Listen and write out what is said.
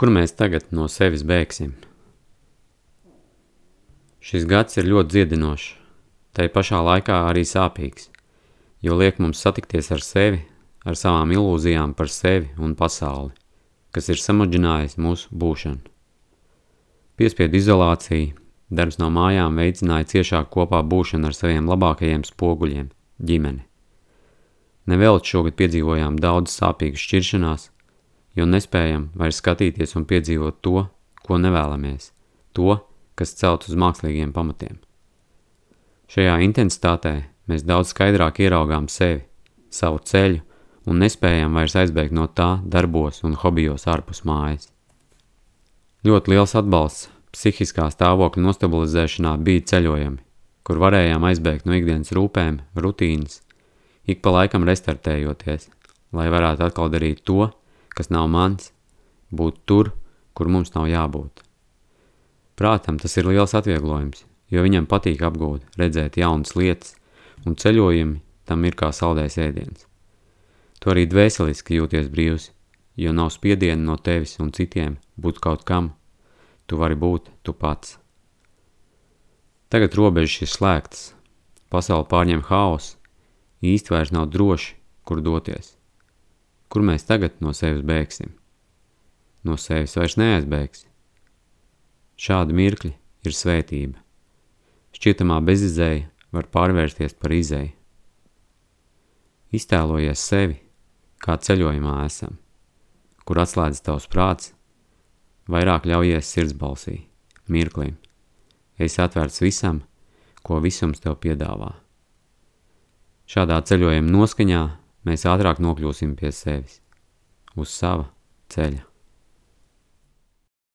Kur mēs tagad no sevis bēgsim? Šis gads ir ļoti dziedinošs, tai pašā laikā arī sāpīgs, jo liek mums satikties ar sevi, ar savām ilūzijām par sevi un pasauli, kas ir samudžinājis mūsu būšanu. Piespiedu izolācija, darbs no mājām veicināja ciešāk kopā būšanu ar saviem labākajiem spoguļiem – ģimeni. Nevēlt šogad piedzīvojām daudz sāpīgas šķiršanās, jo nespējam vairs skatīties un piedzīvot to, ko nevēlamies, to, kas celt uz mākslīgiem pamatiem. Šajā intensitātē mēs daudz skaidrāk ieraugām sevi, savu ceļu un nespējam vairs aizbēgt no tā darbos un hobijos ārpus mājas. Ļoti liels atbalsts psihiskā stāvokļa nostabilizēšanā bija ceļojumi, kur varējām aizbēgt no ikdienas rūpēm, rutīnas ik pa laikam restartējoties, lai varētu atkal darīt to, kas nav mans, būt tur, kur mums nav jābūt. Prātam tas ir liels atvieglojums, jo viņam patīk apgūt, redzēt jaunas lietas, un ceļojumi tam ir kā saldējs ēdiens. Tu arī dvēseliski jūties brīvs, jo nav spiediena no tevis un citiem būt kaut kam, tu vari būt tu pats. Tagad robežas ir slēgtas, pasauli pārņem haoss, īsti vairs nav droši, kur doties. Kur mēs tagad no sevis bēgsim? No sevis vairs neaizbēgsi. Šādi mirkļi ir svētība. Šķietamā bezizēja var pārvērsties par izēju. Iztēlojies sevi, kā ceļojumā esam, kur atslēdz tavs prāts, vairāk ļaujies sirdsbalsī, mirklim. Esi atvērts visam, ko visums tev piedāvā. Šādā ceļojuma noskaņā mēs ātrāk nokļūsim pie sevis, uz sava ceļa.